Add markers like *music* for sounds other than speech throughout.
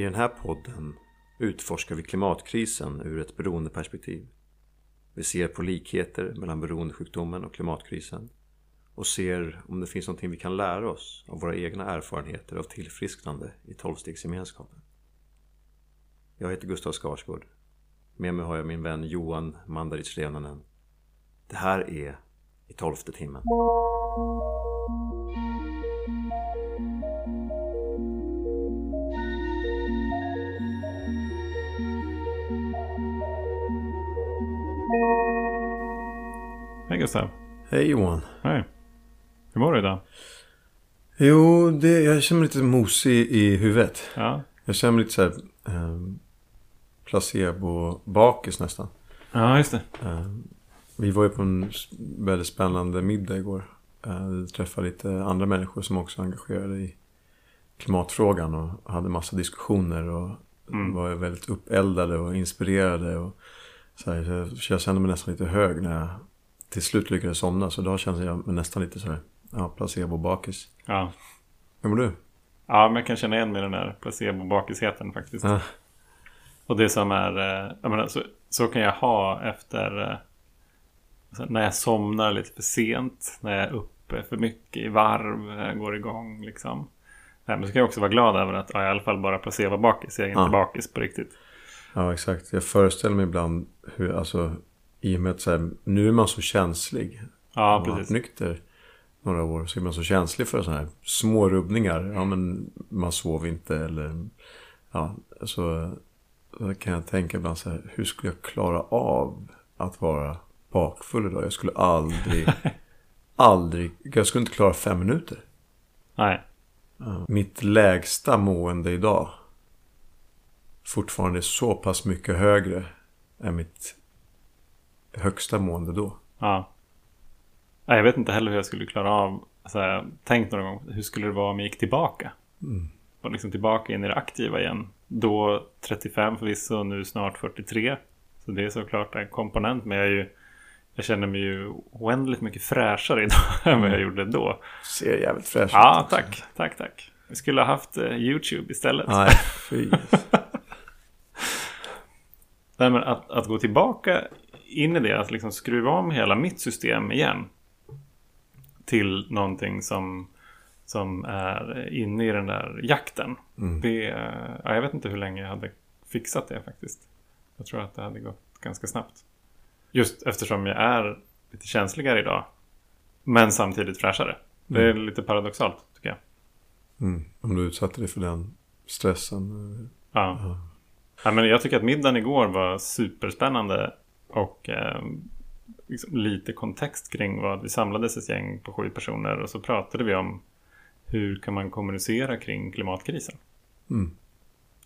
I den här podden utforskar vi klimatkrisen ur ett beroendeperspektiv. Vi ser på likheter mellan beroendesjukdomen och klimatkrisen och ser om det finns någonting vi kan lära oss av våra egna erfarenheter av tillfrisknande i tolvstegsgemenskapen. Jag heter Gustav Skarsgård. Med mig har jag min vän Johan Mandaric Lenanen. Det här är I tolfte timmen. Hej Gustav. Hej Johan. Hej. Hur mår du idag? Jo, det, jag känner mig lite mosig i huvudet. Ja. Jag känner mig lite så här eh, placebo-bakis nästan. Ja, just det. Eh, vi var ju på en väldigt spännande middag igår. Eh, vi träffade lite andra människor som också är engagerade i klimatfrågan och hade massa diskussioner och Mm. var väldigt uppeldade och inspirerade. Och så, här, så jag, jag kände mig nästan lite hög när jag till slut lyckades somna. Så då kände jag mig nästan lite så här, ja, placebo-bakis. Ja. Hur mår du? ja, men jag kan känna igen mig i den där placebo-bakisheten faktiskt. Ja. Och det som är, eh, jag menar, så, så kan jag ha efter eh, alltså, när jag somnar lite för sent, när jag är uppe för mycket i varv, går igång liksom. Men så kan jag också vara glad över att ja, i alla fall bara placebo-bakis, jag är inte Ja. bakis på riktigt. Ja, exakt. Jag föreställer mig ibland hur, alltså, i och med att så här, nu är man så känslig. Ja, Om man har precis. nykter några år så är man så känslig för sådana här små rubbningar. Ja, men man sov inte eller... Ja, så, så kan jag tänka ibland så här, hur skulle jag klara av att vara bakfull idag? Jag skulle aldrig, *laughs* aldrig, jag skulle inte klara fem minuter. Nej, Ja. Mitt lägsta mående idag fortfarande är så pass mycket högre än mitt högsta mående då. ja. Jag vet inte heller hur jag skulle klara av, alltså, tänkt några gånger, hur skulle det vara om jag gick tillbaka? Mm. Och liksom tillbaka in i det aktiva igen. Då 35 förvisso, nu snart 43. Så det är såklart en komponent. Men jag, är ju, jag känner mig ju oändligt mycket fräschare idag *laughs* än vad jag gjorde då. Ser jävligt fräsch Ja, ut också. tack, tack, tack. Vi skulle ha haft eh, YouTube istället. Nej, fy. *laughs* Nej, men att, att gå tillbaka in i det, att liksom skruva om hela mitt system igen. Till någonting som, som är inne i den där jakten. Mm. Det, ja, jag vet inte hur länge jag hade fixat det faktiskt. Jag tror att det hade gått ganska snabbt. Just eftersom jag är lite känsligare idag. Men samtidigt fräschare. Det är lite paradoxalt tycker jag. Mm. Om du utsatte dig för den stressen. eh, Ja. Ja. Ja, men jag tycker att middagen igår var superspännande. Och eh, liksom lite kontext kring vad vi samlades ett gäng på sju personer. Och så pratade vi om hur kan man kommunicera kring klimatkrisen. Mm.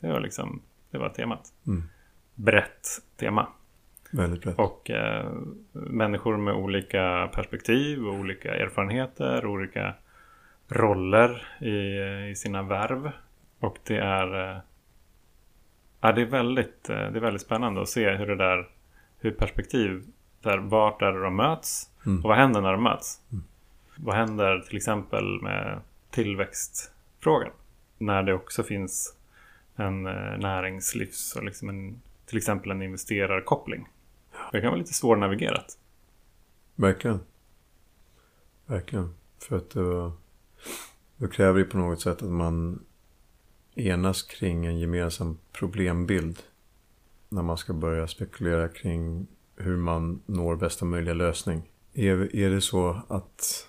Det var liksom, det var temat. Mm. Brett tema. Väldigt rätt. Och eh, människor med olika perspektiv och olika erfarenheter, olika roller i, i sina värv. Och det är, eh, ja, det är, väldigt, eh, det är väldigt spännande att se hur det där, hur perspektiv, där, vart är det de möts Mm. och vad händer när de möts. Vad händer till exempel med tillväxtfrågan? När det också finns en eh, näringslivs och liksom en, till exempel en investerarkoppling. Det kan vara lite svårnavigerat. Verkligen. Verkligen. För att då, då kräver det på något sätt att man enas kring en gemensam problembild. När man ska börja spekulera kring hur man når bästa möjliga lösning. Är, är det så att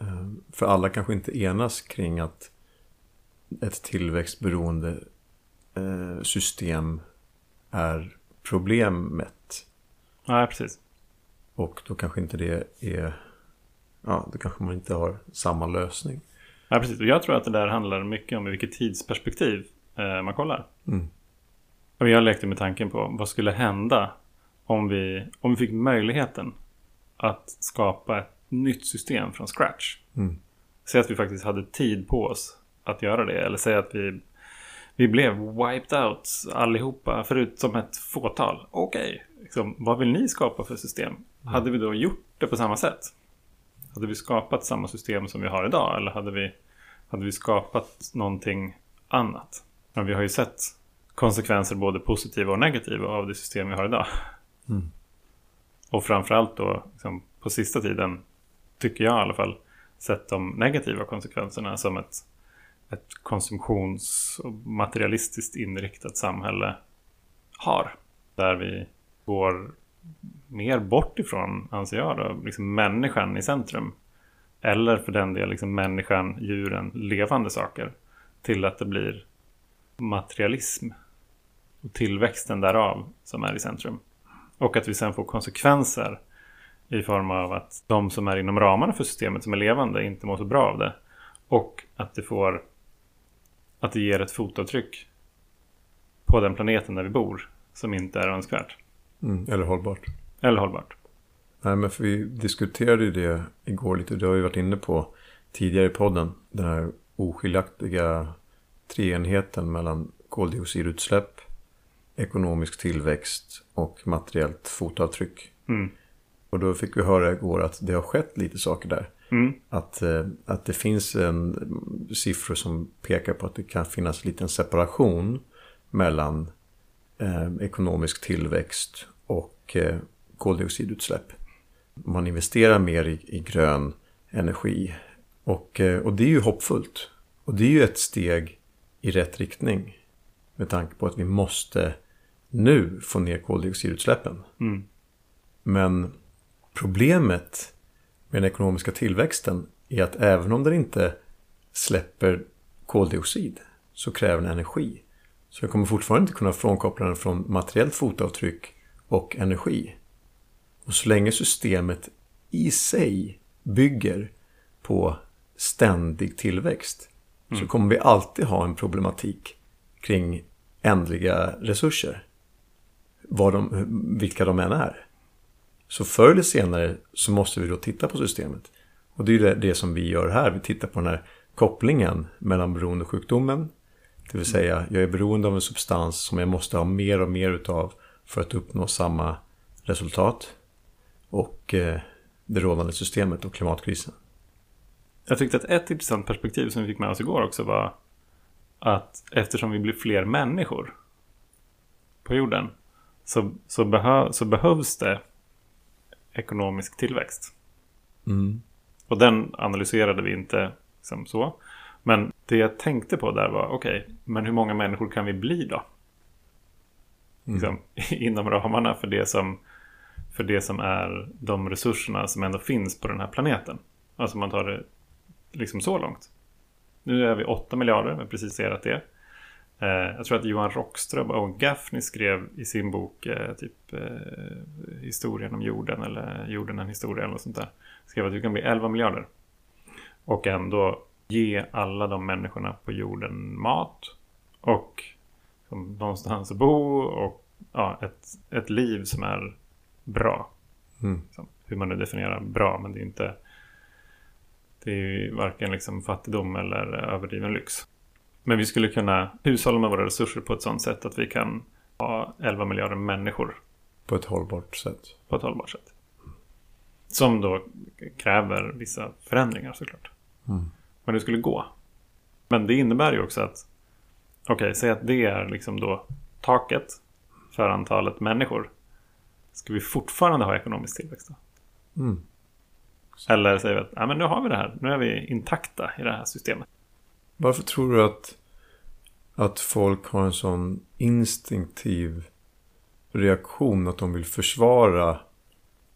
eh, för alla kanske inte enas kring att ett tillväxtberoende eh, system är problemet. Ja, precis. Och då kanske inte det är... Ja, då kanske man inte har samma lösning. Ja, precis. Och jag tror att det där handlar mycket om i vilket tidsperspektiv eh, man kollar. Mm. Och jag lekte med tanken på vad skulle hända om vi, om vi fick möjligheten att skapa ett nytt system från scratch. Mm. Säg att vi faktiskt hade tid på oss att göra det. Eller säg att vi, vi blev wiped out allihopa förutom ett fåtal. Okej, liksom, vad vill ni skapa för system? Hade vi då gjort det på samma sätt? Hade vi skapat samma system som vi har idag? Eller hade vi, hade vi skapat någonting annat? Men vi har ju sett konsekvenser både positiva och negativa av det system vi har idag. Mm. Och framförallt då liksom, på sista tiden, tycker jag i alla fall, sett de negativa konsekvenserna som ett, ett konsumtions och materialistiskt inriktat samhälle har. Där vi går mer bort ifrån, anser jag då, liksom människan i centrum. Eller för den delen liksom människan, djuren, levande saker. Till att det blir materialism och tillväxten därav som är i centrum. Och att vi sen får konsekvenser i form av att de som är inom ramarna för systemet som är levande inte mår så bra av det. Och att det får att det ger ett fotavtryck på den planeten där vi bor som inte är önskvärt. Mm, eller hållbart. Eller hållbart. Nej, men för vi diskuterade ju det igår lite. Det har vi varit inne på tidigare i podden. Den här oskiljaktiga treenigheten mellan koldioxidutsläpp, ekonomisk tillväxt och materiellt fotavtryck. Mm. Och då fick vi höra igår att det har skett lite saker där. Mm. Att, eh, att det finns en siffror som pekar på att det kan finnas en liten separation mellan eh, ekonomisk tillväxt och eh, koldioxidutsläpp. Man investerar mer i, i grön energi. Och, eh, och det är ju hoppfullt. Och det är ju ett steg i rätt riktning. Med tanke på att vi måste nu få ner koldioxidutsläppen. Mm. Men problemet med den ekonomiska tillväxten är att även om den inte släpper koldioxid så kräver den energi. Så den kommer fortfarande inte kunna frånkoppla den från materiellt fotavtryck och energi. Och så länge systemet i sig bygger på ständig tillväxt så kommer vi alltid ha en problematik kring ändliga resurser. Vad de, vilka de än är. Så förr eller senare så måste vi då titta på systemet. Och det är ju det, det som vi gör här. Vi tittar på den här kopplingen mellan beroendesjukdomen. Det vill säga, jag är beroende av en substans som jag måste ha mer och mer utav för att uppnå samma resultat. Och eh, det rådande systemet och klimatkrisen. Jag tyckte att ett intressant perspektiv som vi fick med oss igår också var att eftersom vi blir fler människor på jorden så, så, behö, så behövs det ekonomisk tillväxt. Mm. Och den analyserade vi inte liksom så. Men det jag tänkte på där var, okej, okay, men hur många människor kan vi bli då? Mm. Liksom, *laughs* inom ramarna för det, som, för det som är de resurserna som ändå finns på den här planeten. Alltså man tar det liksom så långt. Nu är vi 8 miljarder, vi har precis serat det. Eh, jag tror att Johan Rockström och Gaffney skrev i sin bok eh, typ eh, historien om jorden eller jorden en historia eller något sånt där. Skrev att vi kan bli 11 miljarder. Och ändå ge alla de människorna på jorden mat och någonstans att bo och ja, ett, ett liv som är bra. Mm. Hur man nu definierar bra, men det är inte det är ju varken liksom fattigdom eller överdriven lyx. Men vi skulle kunna hushålla med våra resurser på ett sådant sätt att vi kan ha 11 miljarder människor. På ett hållbart sätt. På ett hållbart sätt. Som då kräver vissa förändringar såklart. Mm. Men det skulle gå. Men det innebär ju också att Okej, okay, säg att det är liksom då taket för antalet människor. Ska vi fortfarande ha ekonomisk tillväxt då? Mm. Eller säger vi att ja, men nu har vi det här. Nu är vi intakta i det här systemet. Varför tror du att, att folk har en sån instinktiv reaktion att de vill försvara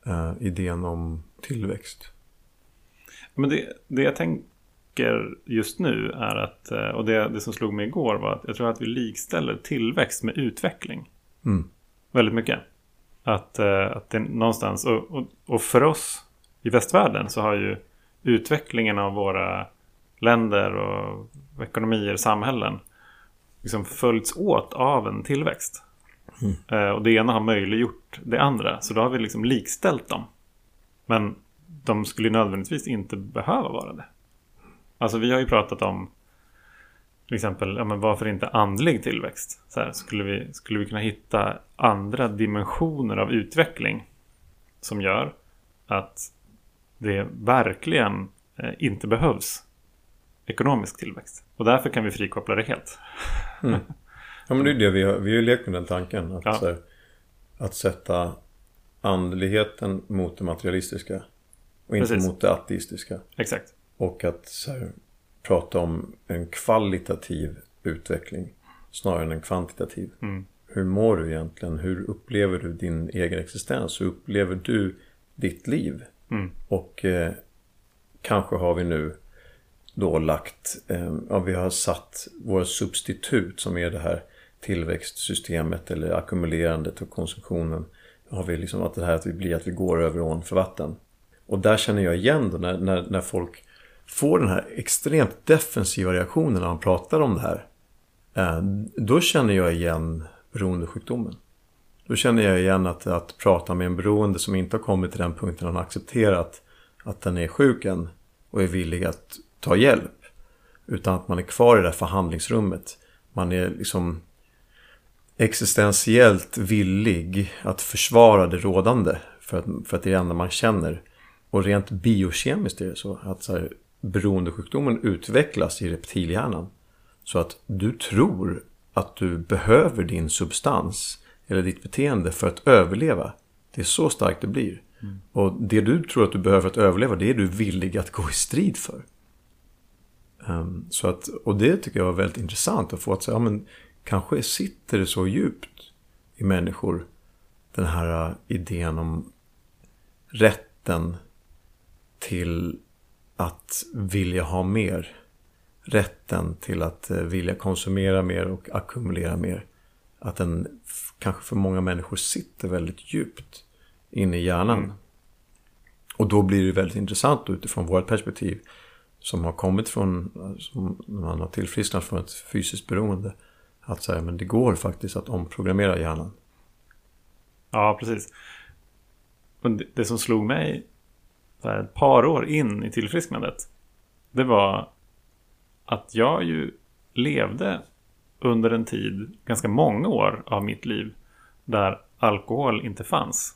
eh, idén om tillväxt? Men det, det jag tänker just nu är att, eh, och det, det som slog mig igår var att jag tror att vi likställer tillväxt med utveckling. Mm. Väldigt mycket. Att, eh, att det någonstans, och, och, och för oss i västvärlden så har ju utvecklingen av våra länder och ekonomier, samhällen liksom följts åt av en tillväxt. Mm. och det ena har möjliggjort det andra. Så då har vi liksom likställt dem. Men de skulle nödvändigtvis inte behöva vara det. Alltså vi har ju pratat om till exempel, ja, men varför inte andlig tillväxt? Så här, skulle, vi, skulle vi kunna hitta andra dimensioner av utveckling som gör att det verkligen eh, inte behövs ekonomisk tillväxt. Och därför kan vi frikoppla det helt. Mm. Ja men det är det vi har, vi har ju lekt med den tanken. Att, Ja. här, att sätta andligheten mot det materialistiska. Och inte Precis. mot det ateistiska. Exakt. Och att så här, prata om en kvalitativ utveckling snarare än en kvantitativ. Mm. Hur mår du egentligen? Hur upplever du din egen existens? Hur upplever du ditt liv? Mm. Och eh, kanske har vi nu då lagt, eh, ja vi har satt våra substitut som är det här tillväxtsystemet eller ackumulerandet och konsumtionen. Har vi liksom att det här att vi blir att vi går över ån för vatten. Och där känner jag igen då när, när, när folk får den här extremt defensiva reaktionen när man pratar om det här. Eh, då känner jag igen beroendesjukdomen. Då känner jag igen att, att prata med en beroende som inte har kommit till den punkten han har accepterat att den är sjuk än och är villig att ta hjälp. Utan att man är kvar i det här förhandlingsrummet. Man är liksom existentiellt villig att försvara det rådande. För att, för att det är det enda man känner. Och rent biokemiskt är det så att så här, beroendesjukdomen utvecklas i reptilhjärnan. Så att du tror att du behöver din substans eller ditt beteende för att överleva. Det är så starkt det blir. Och det du tror att du behöver för att överleva, det är du villig att gå i strid för. Ehm, så att, och det tycker jag var väldigt intressant att få att säga, ja men kanske sitter det så djupt i människor den här äh, idén om rätten till att vilja ha mer. Rätten till att eh, vilja konsumera mer och ackumulera mer. Att den kanske för många människor sitter väldigt djupt inne i hjärnan. Mm. Och då blir det väldigt intressant utifrån vårt perspektiv som har kommit från, som man har tillfrisknat från ett fysiskt beroende. Att säga, men det går faktiskt att omprogrammera hjärnan. Ja, precis. Och det, det som slog mig här, ett par år in i tillfrisknandet. Det var att jag ju levde under en tid, ganska många år av mitt liv, där alkohol inte fanns.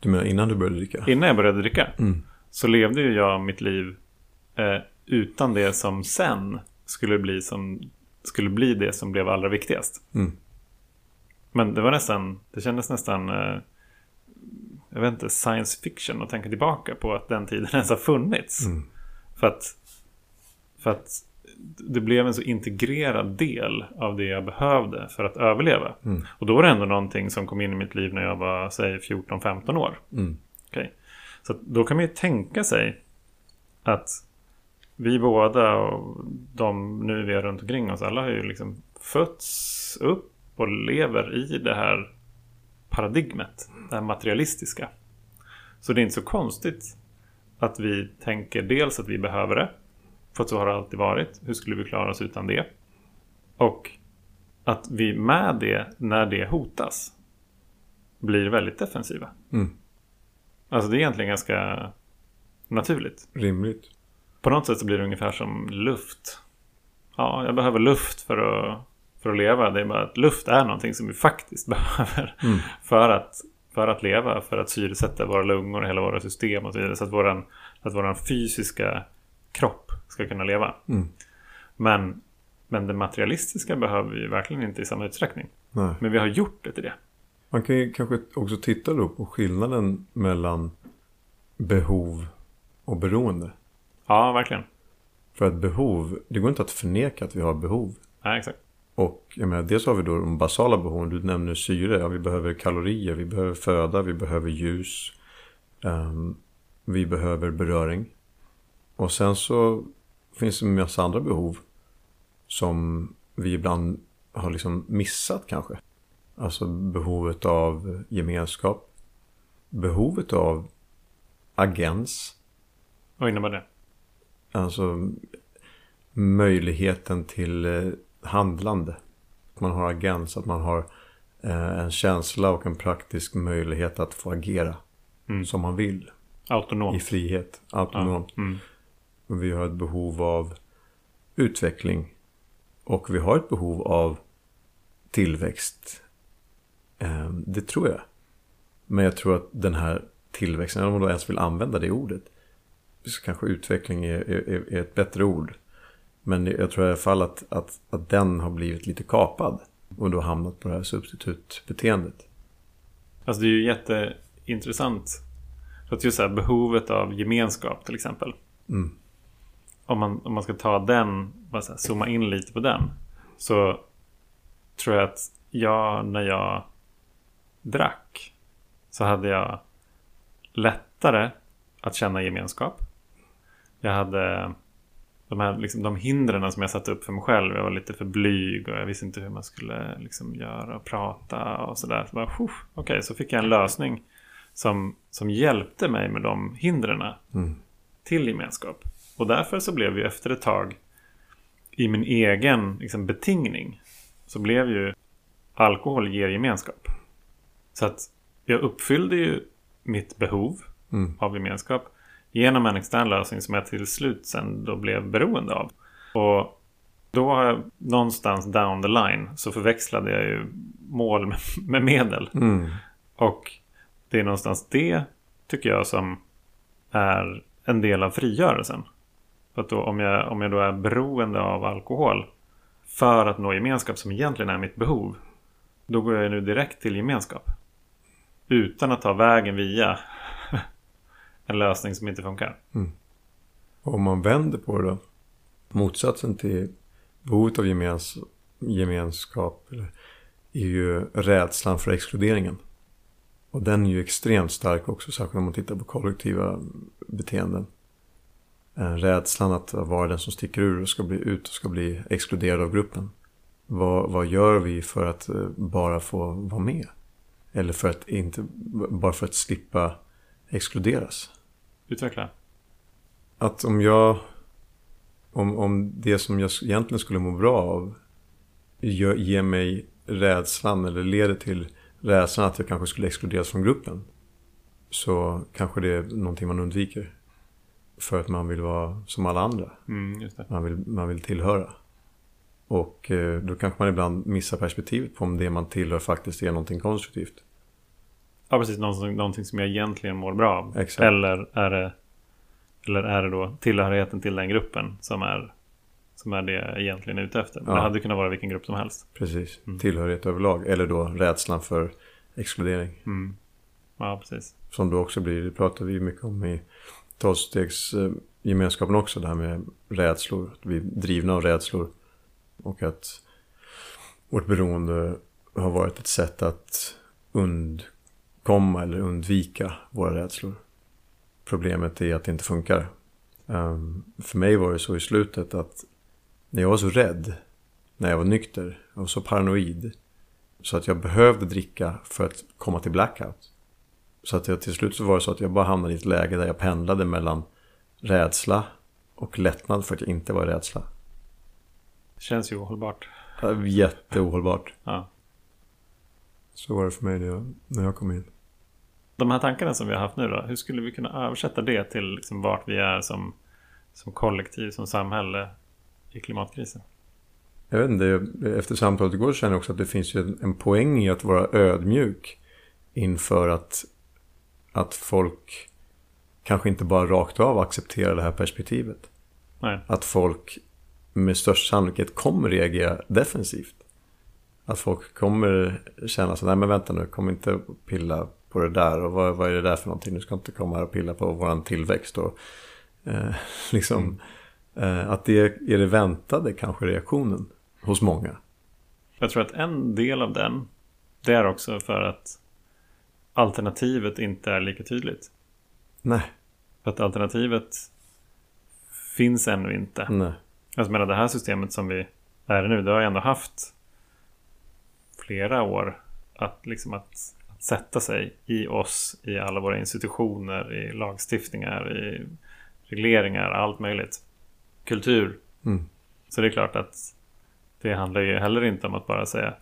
Du menar innan du började dricka? Innan jag började dricka Mm. så levde ju jag mitt liv eh, utan det som sen skulle bli, som, skulle bli det som blev allra viktigast. Mm. Men det var nästan, det kändes nästan, eh, jag vet inte, science fiction att tänka tillbaka på att den tiden *laughs* ens har funnits. Mm. För, att, för att det blev en så integrerad del av det jag behövde för att överleva. Mm. Och då var det ändå någonting som kom in i mitt liv när jag var, säg 14-15 år. Mm. Okej. Så då kan man ju tänka sig att vi båda och de nu vi är runt omkring oss, alla har ju liksom fötts upp och lever i det här paradigmet, det här materialistiska. Så det är inte så konstigt att vi tänker dels att vi behöver det, för att så har det alltid varit. Hur skulle vi klara oss utan det? Och att vi med det, när det hotas, blir väldigt defensiva. Mm. Alltså det är egentligen ganska naturligt. Rimligt. På något sätt så blir det ungefär som luft. Ja, jag behöver luft för att, för att leva. Det är bara att luft är någonting som vi faktiskt *laughs* behöver Mm. för, att, för att leva. För att syresätta våra lungor hela våra system och så vidare. Så att våran, att våran fysiska kropp ska kunna leva. Mm. Men, men det materialistiska behöver vi verkligen inte i samma utsträckning. Nej. Men vi har gjort det till det. Man kan ju kanske också titta då på skillnaden mellan behov och beroende. Ja, verkligen. För att behov, det går inte att förneka att vi har behov. Nej, exakt. Och jag menar, dels har vi då de basala behoven. Du nämner syre. Ja, vi behöver kalorier, vi behöver föda, vi behöver ljus. ehm, vi behöver beröring. Och sen så finns det en massa andra behov. Som vi ibland har liksom missat kanske. Alltså behovet av gemenskap. Behovet av agens. Vad innebär det? Alltså möjligheten till eh, handlande. Att man har agens, att man har eh, en känsla och en praktisk möjlighet att få agera Mm. som man vill. Autonomt. I frihet, autonomt. Ja. Mm. Vi har ett behov av utveckling. Och vi har ett behov av tillväxt. Eh, det tror jag. Men jag tror att den här tillväxten, om man då ens vill använda det ordet. kanske utveckling är, är, är ett bättre ord. Men jag tror i alla fall att, att, att den har blivit lite kapad. Och då hamnat på det här substitutbeteendet. Alltså det är ju jätteintressant. För att just här, behovet av gemenskap till exempel. Mm. Om, man, om man ska ta den, bara så här, zooma in lite på den. Så tror jag att jag, när jag drack. Så hade jag lättare att känna gemenskap. Jag hade de, här, liksom, de hindren som jag satte upp för mig själv. Jag var lite för blyg och jag visste inte hur man skulle liksom, göra och prata och sådär. Så Okej, okay, så fick jag en lösning som, som hjälpte mig med de hindren mm. till gemenskap. Och därför så blev ju efter ett tag i min egen liksom, betingning så blev ju alkohol ger gemenskap. Så att jag uppfyllde ju mitt behov mm. av gemenskap genom en extern lösning som jag till slut sen då blev beroende av. Och då har jag någonstans down the line så förväxlade jag ju mål med, *laughs* med medel. Mm. Och det är någonstans det tycker jag som är en del av frigörelsen. För att då, om, jag, om jag då är beroende av alkohol för att nå gemenskap som egentligen är mitt behov. Då går jag nu direkt till gemenskap. Utan att ta vägen via en lösning som inte funkar. Mm. Och om man vänder på det då. Motsatsen till behovet av gemens gemenskap är ju rädslan för exkluderingen. Och den är ju extremt stark också, särskilt om man tittar på kollektiva beteenden. Eh, rädslan att vara den som sticker ur och ska bli ut och ska bli exkluderad av gruppen. Vad, vad gör vi för att eh, bara få vara med? Eller för att inte, bara för att slippa exkluderas? Utveckla. Att om jag... Om, om det som jag egentligen skulle må bra av ger mig rädslan eller leder till rädslan att jag kanske skulle exkluderas från gruppen. Så kanske det är någonting man undviker. För att man vill vara som alla andra. Mm, man, vill, man vill tillhöra. Och eh, då kanske man ibland missar perspektivet på om det man tillhör faktiskt är någonting konstruktivt. Ja, precis. Någonting, någonting som jag egentligen mår bra av. Exakt. Eller är det, eller är det då tillhörigheten till den gruppen som är, som är det jag egentligen är ute efter. Ja. Det hade kunnat vara vilken grupp som helst. Precis. Mm. Tillhörighet överlag. Eller då rädslan för exkludering. Mm. Ja, precis. Som då också blir, det pratar vi mycket om i tolvstegsgemenskapen också. Det här med rädslor. Att vi är drivna av rädslor. Och att vårt beroende har varit ett sätt att undkomma eller undvika våra rädslor. Problemet är att det inte funkar. Um, för mig var det så i slutet att när jag var så rädd, när jag var nykter, jag var så paranoid. Så att jag behövde dricka för att komma till blackout. Så att jag, till slut så var det så att jag bara hamnade i ett läge där jag pendlade mellan rädsla och lättnad för att jag inte var rädsla. Det känns ju ohållbart. Jätteohållbart. Ja. Så var det för mig när jag, när jag kom in. De här tankarna som vi har haft nu då, hur skulle vi kunna översätta det till liksom vart vi är som, som kollektiv, som samhälle i klimatkrisen? Jag vet inte, efter samtalet igår känner jag också att det finns ju en poäng i att vara ödmjuk inför att, att folk kanske inte bara rakt av accepterar det här perspektivet. Nej. Att folk med största sannolikhet kommer reagera defensivt. Att folk kommer känna så nej men vänta nu, kom inte pilla på det där och vad, vad är det där för någonting? Du ska inte komma här och pilla på våran tillväxt och eh, *laughs* liksom mm. eh, att det är det väntade kanske reaktionen hos många. Jag tror att en del av den det är också för att alternativet inte är lika tydligt. Nej. För att alternativet finns ännu inte. Nej. Alltså menar det här systemet som vi är nu, det har ju ändå haft flera år att, liksom att, att sätta sig i oss, i alla våra institutioner, i lagstiftningar, i regleringar, allt möjligt. Kultur. Mm. Så det är klart att det handlar ju heller inte om att bara säga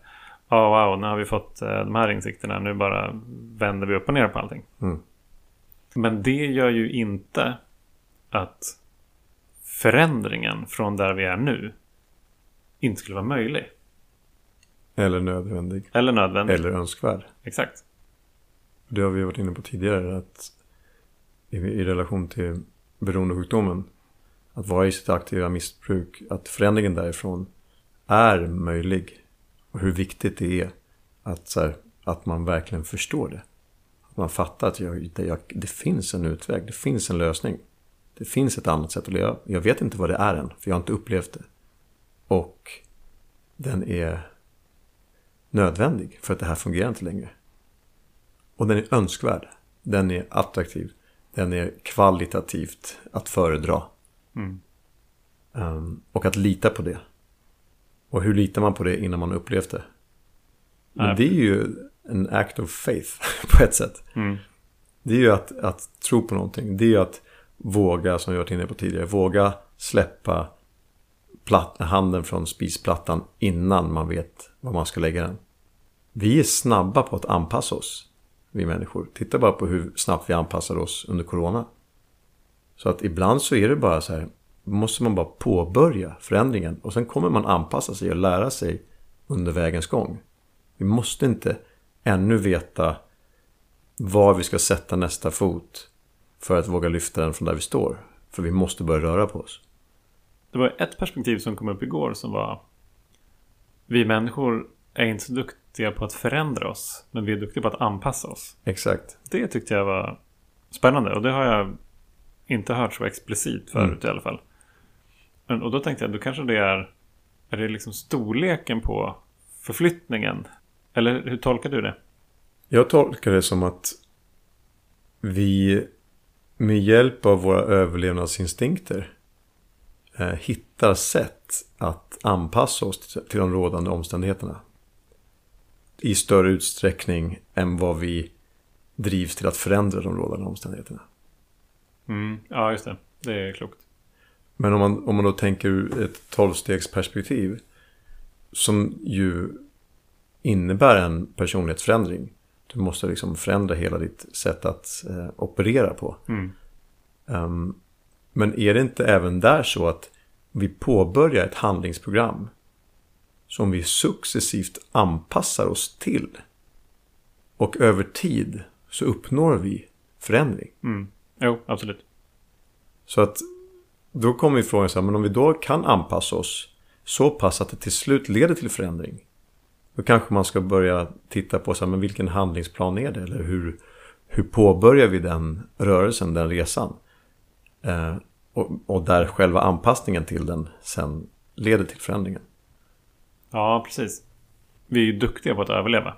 Ja, oh, wow, nu har vi fått eh, de här insikterna, nu bara vänder vi upp och ner på allting. Mm. Men det gör ju inte att förändringen från där vi är nu inte skulle vara möjlig. Eller nödvändig. Eller nödvändig. Eller önskvärd. Exakt. Det har vi varit inne på tidigare. att I, i relation till beroendesjukdomen. Att vara i sitt aktiva missbruk. Att förändringen därifrån är möjlig. Och hur viktigt det är att, här, att man verkligen förstår det. Att man fattar att jag, det, jag, det finns en utväg, det finns en lösning. Det finns ett annat sätt att leva. Jag vet inte vad det är än, för jag har inte upplevt det. Och den är nödvändig för att det här fungerar inte längre. Och den är önskvärd. Den är attraktiv. Den är kvalitativt att föredra. Mm. Um, och att lita på det. Och hur litar man på det innan man upplevt det? Men det är ju en act of faith *laughs* på ett sätt. Mm. Det är ju att, att tro på någonting. Det är ju att våga, som vi varit inne på tidigare, våga släppa platt, handen från spisplattan innan man vet var man ska lägga den. Vi är snabba på att anpassa oss, vi människor. Titta bara på hur snabbt vi anpassar oss under corona. Så att ibland så är det bara så här, måste man bara påbörja förändringen och sen kommer man anpassa sig och lära sig under vägens gång. Vi måste inte ännu veta var vi ska sätta nästa fot för att våga lyfta den från där vi står. För vi måste börja röra på oss. Det var ett perspektiv som kom upp igår som var Vi människor är inte så duktiga på att förändra oss Men vi är duktiga på att anpassa oss Exakt. Det tyckte jag var spännande och det har jag inte hört så explicit förut Mm. i alla fall. Men, och då tänkte jag, då kanske det är Är det liksom storleken på förflyttningen? Eller hur tolkar du det? Jag tolkar det som att vi med hjälp av våra överlevnadsinstinkter hittar sätt att anpassa oss till- de rådande omständigheterna. I större utsträckning än vad vi drivs till att förändra de rådande omständigheterna. Mm. Ja, just det. Det är klokt. Men om man, om man då tänker ur ett tolvstegsperspektiv som ju innebär en personlighetsförändring. Du måste liksom förändra hela ditt sätt att eh, operera på. Mm. Ehm, men är det inte även där så att vi påbörjar ett handlingsprogram som vi successivt anpassar oss till? Och över tid så uppnår vi förändring. Mm. Jo, absolut. Så att då kommer frågan så här, men om vi då kan anpassa oss så pass att det till slut leder till förändring. Då kanske man ska börja titta på så här, men vilken handlingsplan är det? Eller hur, hur påbörjar vi den rörelsen, den resan? Eh, och, och där själva anpassningen till den sen leder till förändringen. Ja, precis. Vi är ju duktiga på att överleva.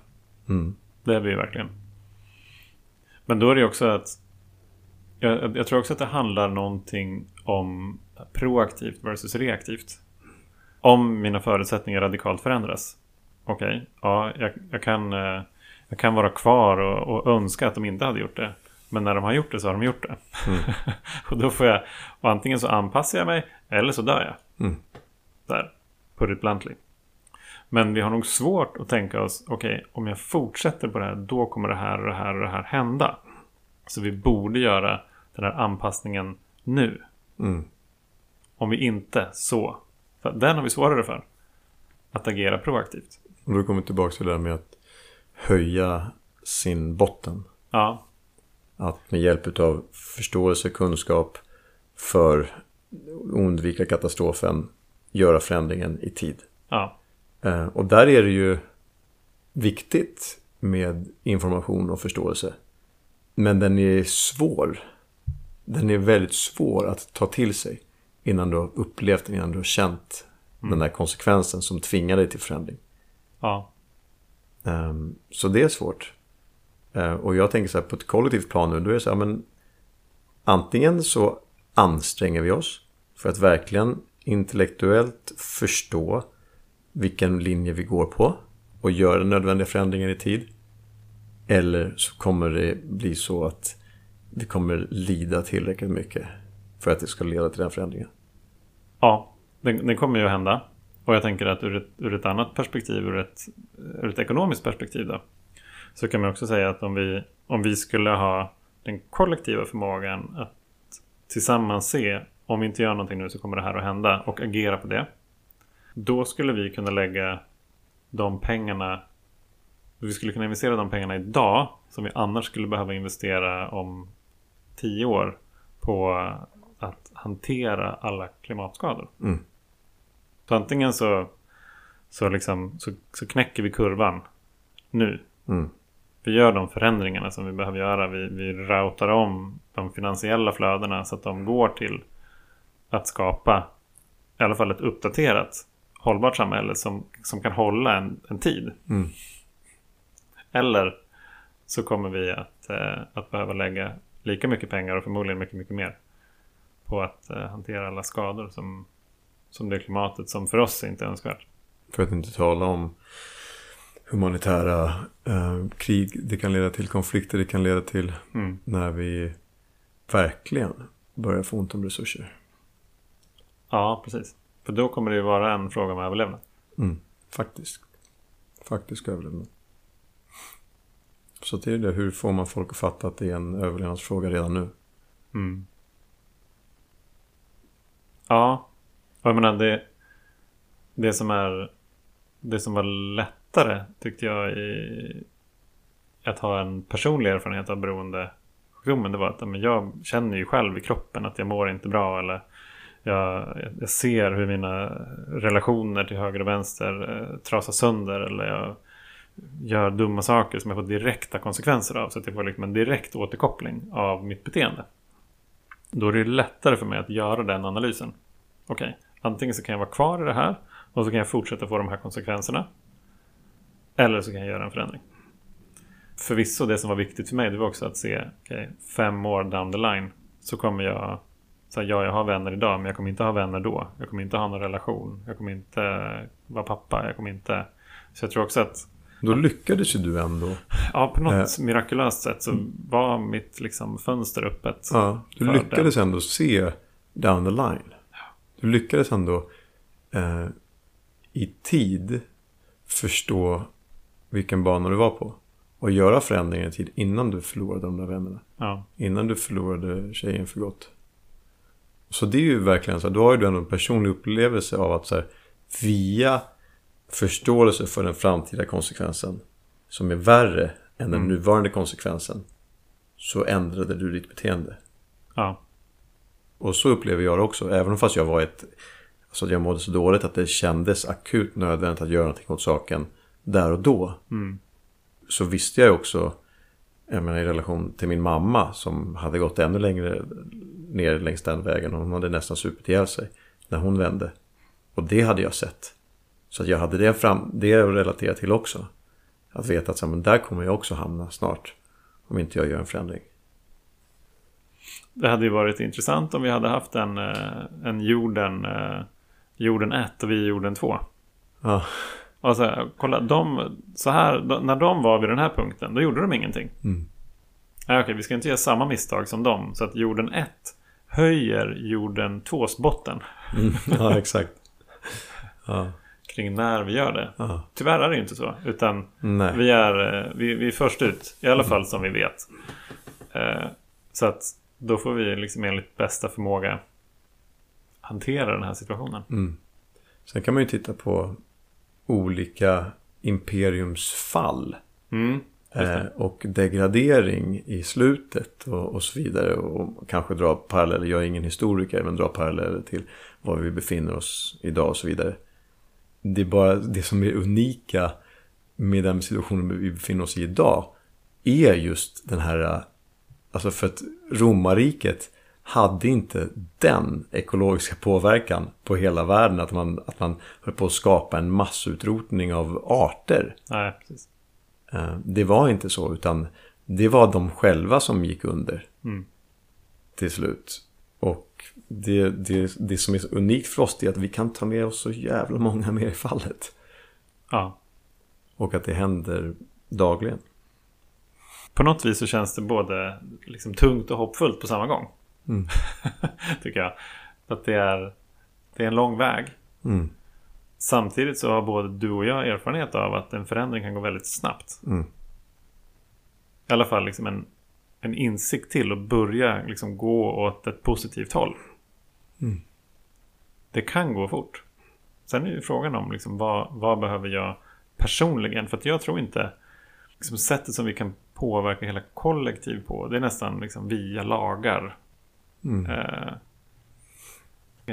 Mm. Det är vi ju verkligen. Men då är det också att jag, jag tror också att det handlar någonting om proaktivt versus reaktivt. Om mina förutsättningar radikalt förändras. Okej, ja, jag, jag, kan, eh, jag kan vara kvar och, och önska att de inte hade gjort det. Men när de har gjort det så har de gjort det. *laughs* och då får jag, och antingen så anpassar jag mig eller så dör jag. Mm. Där, put it bluntly. Men vi har nog svårt att tänka oss, okej, om jag fortsätter på det här, då kommer det här och det här och det här hända. Så vi borde göra den här anpassningen nu. Mm. Om vi inte så. För den har vi svårare för. Att agera proaktivt. Och då kommer vi tillbaka till det där med att höja sin botten. Ja, Att med hjälp av förståelse, kunskap för undvika katastrofen göra förändringen i tid. ja, Eh, Och där är det ju viktigt med information och förståelse. Men den är svår. Den är väldigt svår att ta till sig innan du har upplevt den, innan du har känt den där konsekvensen som tvingar dig till förändring. ja, Ehm, Så det är svårt. Eh, och jag tänker så här på ett kollektivt plan nu, då är det så här, men antingen så anstränger vi oss för att verkligen intellektuellt förstå vilken linje vi går på och gör den nödvändiga förändringen i tid. Eller så kommer det bli så att vi kommer lida tillräckligt mycket för att det ska leda till den förändringen. ja. det, det kommer ju att hända. Och jag tänker att ur ett, ur ett annat perspektiv, ur ett, ur ett ekonomiskt perspektiv då. Så kan man också säga att om vi, om vi skulle ha den kollektiva förmågan att tillsammans se om vi inte gör någonting nu så kommer det här att hända och agera på det. Då skulle vi kunna lägga de pengarna vi skulle kunna investera de pengarna idag som vi annars skulle behöva investera om tio år på att hantera alla klimatskador. Mm. Så antingen så, så, liksom, så, så knäcker vi kurvan nu. Mm. Vi gör de förändringarna som vi behöver göra. Vi, vi routar om de finansiella flödena så att de går till att skapa i alla fall ett uppdaterat hållbart samhälle som, som kan hålla en, en tid. Mm. Eller så kommer vi att, eh, att behöva lägga lika mycket pengar och förmodligen mycket, mycket mer på att eh, hantera alla skador som, som det klimatet som för oss inte är önskvärt. För att inte tala om humanitära eh, krig. Det kan leda till konflikter. Det kan leda till Mm. när vi verkligen börjar få ont om resurser. Ja, precis. För då kommer det ju vara en fråga om överlevnad. Mm. Faktiskt. Faktisk överlevnad. Så det är det. Hur får man folk att fatta att det är en överlevnadsfråga redan nu? Mm. Ja, jag menar det, det som är det som var lättare tyckte jag i att ha en personlig erfarenhet av beroendesjukdomen. Det var att men jag känner ju själv i kroppen att jag mår inte bra eller jag, jag ser hur mina relationer till höger och vänster eh, trasas sönder eller jag gör dumma saker som jag får direkta konsekvenser av. Så att jag får liksom en direkt återkoppling av mitt beteende. Då är det lättare för mig att göra den analysen. Okej, antingen så kan jag vara kvar i det här och så kan jag fortsätta få de här konsekvenserna. Eller så kan jag göra en förändring. Förvisso det som var viktigt för mig det var också att se okej, fem år down the line så kommer jag så här, ja, jag har vänner idag men jag kommer inte ha vänner då. Jag kommer inte ha någon relation. Jag kommer inte vara pappa. Jag kommer inte... Så jag tror också att Då lyckades ju du ändå. Ja, på något Eh. mirakulöst sätt så var mitt liksom, fönster öppet. Ja, du lyckades ändå se down the line. Du lyckades ändå eh, i tid förstå vilken bana du var på. Och göra förändringar i tid innan du förlorade de där vännerna. Ja, Innan du förlorade tjejen för gott. Så det är ju verkligen så här, då har ju du ändå en personlig upplevelse av att så här, via förståelse för den framtida konsekvensen som är värre än den Mm. nuvarande konsekvensen så ändrade du ditt beteende. ja, Och så upplever jag det också. Även fast jag var ett... Alltså att jag mådde så dåligt att det kändes akut nödvändigt att göra någonting åt saken där och då. mm, Så visste jag ju också, jag menar i relation till min mamma som hade gått ännu längre ner längs den vägen. Och hon hade nästan supit ihjäl sig när hon vände. Och det hade jag sett. Så jag hade det, fram, det att relatera till också. Att veta att så men där kommer jag också hamna snart. Om inte jag gör en förändring. det hade ju varit intressant om vi hade haft en, eh, en jorden, eh, jorden 1 och vi jorden 2. Ja. Och så här, kolla, de, så här, de, när de var vid den här punkten, då gjorde de ingenting. Mm. Nej, okej, vi ska inte göra samma misstag som dem. Så att jorden 1 höjer jorden 2s botten Mm. *laughs* Ja, exakt. Ja. kring när vi gör det. ja. Tyvärr är det ju inte så. Utan Nej. Vi är, eh, vi, vi är först ut, i alla fall som vi vet. Eh, så att då får vi liksom enligt bästa förmåga hantera den här situationen. Mm. Sen kan man ju titta på olika imperiumsfall. Mm, just Eh, och degradering i slutet och, och så vidare. Och kanske dra paralleller, jag är ingen historiker, men dra paralleller till var vi befinner oss idag och så vidare. Det är bara det som är unika med den situationen vi befinner oss i idag är just den här, alltså för att romarriket hade inte den ekologiska påverkan på hela världen att man, att man höll på att skapa en massutrotning av arter. Nej, precis. Eh, Det var inte så, utan det var de själva som gick under Mm. till slut. Och det, det, det som är så unikt för oss är att vi kan ta med oss så jävla många mer i fallet. Ja. Och att det händer dagligen. På något vis så känns det både liksom tungt och hoppfullt på samma gång. Mm. *laughs* Tycker jag. Att det är, det är en lång väg. Mm. Samtidigt så har både du och jag erfarenhet av att en förändring kan gå väldigt snabbt. Mm. I alla fall liksom en, en insikt till och börja liksom gå åt ett positivt håll. Mm. Det kan gå fort. Sen är ju frågan om liksom vad, vad behöver jag personligen? För att jag tror inte liksom sättet som vi kan påverka hela kollektiv på. Det är nästan liksom via lagar. Mm. Eh,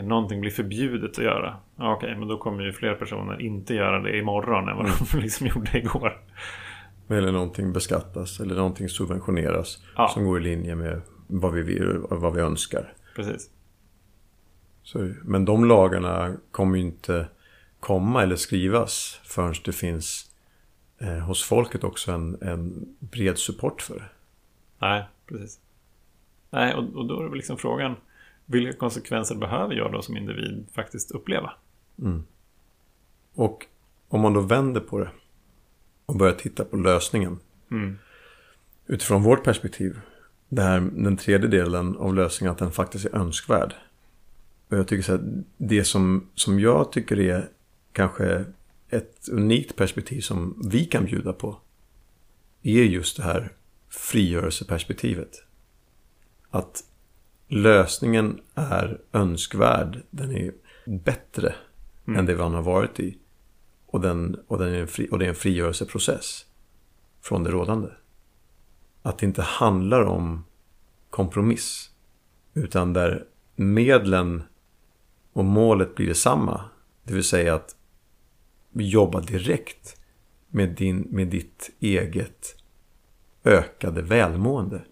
någonting blir förbjudet att göra. Ja, Okej, okay, men då kommer ju fler personer inte göra det imorgon än vad de *laughs* liksom gjorde igår. Eller någonting beskattas eller någonting subventioneras ja. som går i linje med vad vi vill och vad vi önskar. Precis. Så, men de lagarna kommer ju inte komma eller skrivas förrän det finns eh, hos folket också en, en bred support för det. Nej, precis. Nej, och, och då är det liksom frågan vilka konsekvenser behöver jag då som individ faktiskt uppleva? Mm. Och om man då vänder på det och börjar titta på lösningen. Mm. Utifrån vårt perspektiv. Det här, den tredje delen av lösningen att den faktiskt är önskvärd. Och jag tycker så här, det som, som jag tycker är kanske ett unikt perspektiv som vi kan bjuda på. Är just det här frigörelseperspektivet. Att lösningen är önskvärd. Den är bättre mm. än det man har varit i. Och, den, och, den är fri, och det är en frigörelseprocess från det rådande. Att det inte handlar om kompromiss. Utan där medlen och målet blir detsamma. Det vill säga att jobba direkt med, din, med ditt eget ökade välmående.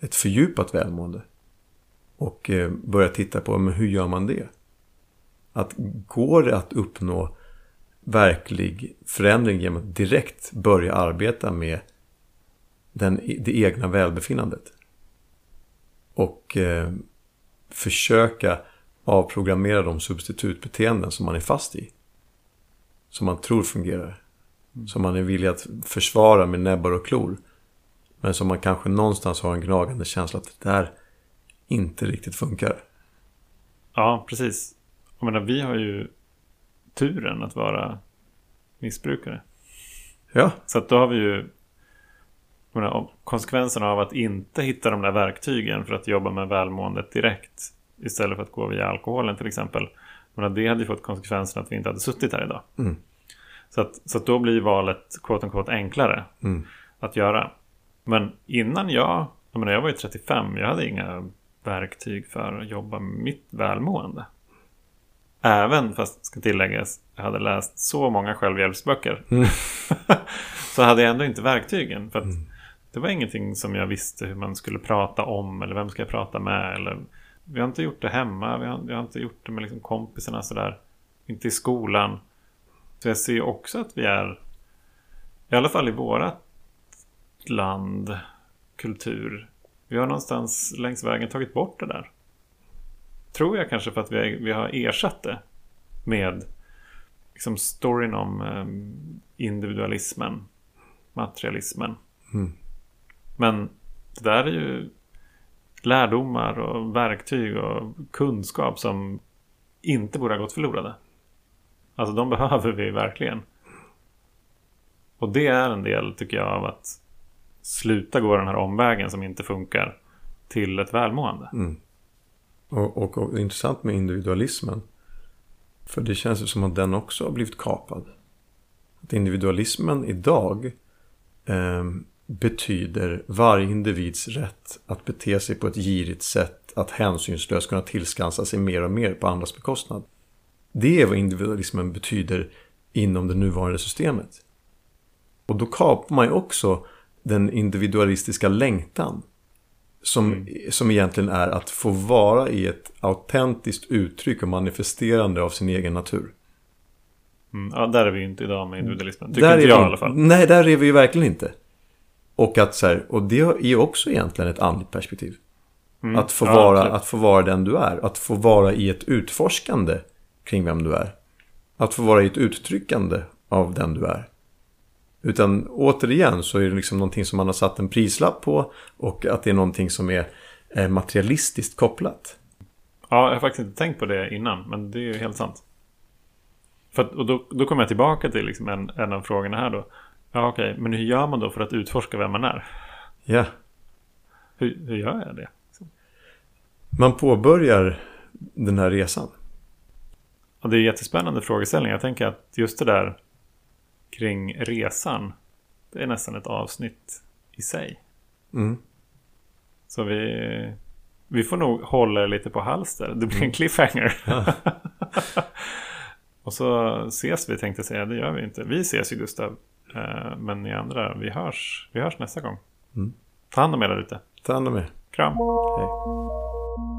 Ett fördjupat välmående. Och eh, börja titta på men hur gör man det? Att går det att uppnå verklig förändring genom att direkt börja arbeta med den, det egna välbefinnandet. Och eh, försöka avprogrammera de substitutbeteenden som man är fast i. Som man tror fungerar. Mm. Som man är villig att försvara med näbbar och klor. Men som man kanske någonstans har en gnagande känsla att det där inte riktigt funkar. Ja, precis. Jag menar, vi har ju turen att vara missbrukare. Ja. Så att då har vi ju menar, konsekvenserna av att inte hitta de där verktygen för att jobba med välmåendet direkt istället för att gå via alkoholen till exempel. Men det hade ju fått konsekvensen att vi inte hade suttit här idag. Mm. Så, att, så att då blir valet quote unquote enklare mm. att göra. Men innan jag, jag menar jag var ju 35, jag hade inga verktyg för att jobba med mitt välmående. Även, fast ska tilläggas, jag hade läst så många självhjälpsböcker. Mm. *laughs* så hade jag ändå inte verktygen. För att mm. det var ingenting som jag visste hur man skulle prata om eller vem ska jag prata med. Eller, vi har inte gjort det hemma, vi har, vi har inte gjort det med liksom kompisarna sådär. Inte i skolan. Så jag ser också att vi är, i alla fall i vårat land, kultur. Vi har någonstans längs vägen tagit bort det där. Tror jag kanske för att vi, vi har ersatt det med liksom storyn om um, individualismen, materialismen. Mm. Men det där är ju lärdomar och verktyg och kunskap som inte borde ha gått förlorade. Alltså de *laughs* behöver vi verkligen. Och det är en del tycker jag av att sluta gå den här omvägen som inte funkar till ett välmående. Mm. Och, och, och intressant med individualismen. För det känns ju som att den också har blivit kapad. Att individualismen idag eh, betyder varje individs rätt att bete sig på ett girigt sätt. Att hänsynslöst kunna tillskansa sig mer och mer på andras bekostnad. Det är vad individualismen betyder inom det nuvarande systemet. Och då kapar man ju också den individualistiska längtan. Som, mm. som egentligen är att få vara i ett autentiskt uttryck och manifesterande av sin egen natur. Mm, ja, där är vi inte idag med individualismen. Tycker där inte jag vi, i alla fall. Nej, där är vi ju verkligen inte. Och, att, så här, och det är ju också egentligen ett andligt perspektiv. Mm. Att, få ja, vara, att få vara den du är. Att få vara i ett utforskande kring vem du är. Att få vara i ett uttryckande av den du är. Utan återigen så är det liksom någonting som man har satt en prislapp på och att det är någonting som är materialistiskt kopplat. Ja, jag har faktiskt inte tänkt på det innan, men det är ju helt sant. För att, och då, då kommer jag tillbaka till liksom en, en av frågorna här då. Ja, okej, okay, men hur gör man då för att utforska vem man är? Ja. Hur, hur gör jag det? Man påbörjar den här resan. Och det är en jättespännande frågeställning. Jag tänker att just det där kring resan. Det är nästan ett avsnitt i sig. Mm. Så vi, vi får nog hålla lite på halster. Det blir en cliffhanger. *laughs* och så ses vi tänkte säga, det gör vi inte. Vi ses ju Gustav. Eh, men ni andra, vi hörs, vi hörs nästa gång. Mm. Ta hand om er där ute. Ta hand om er. Kram. Hej.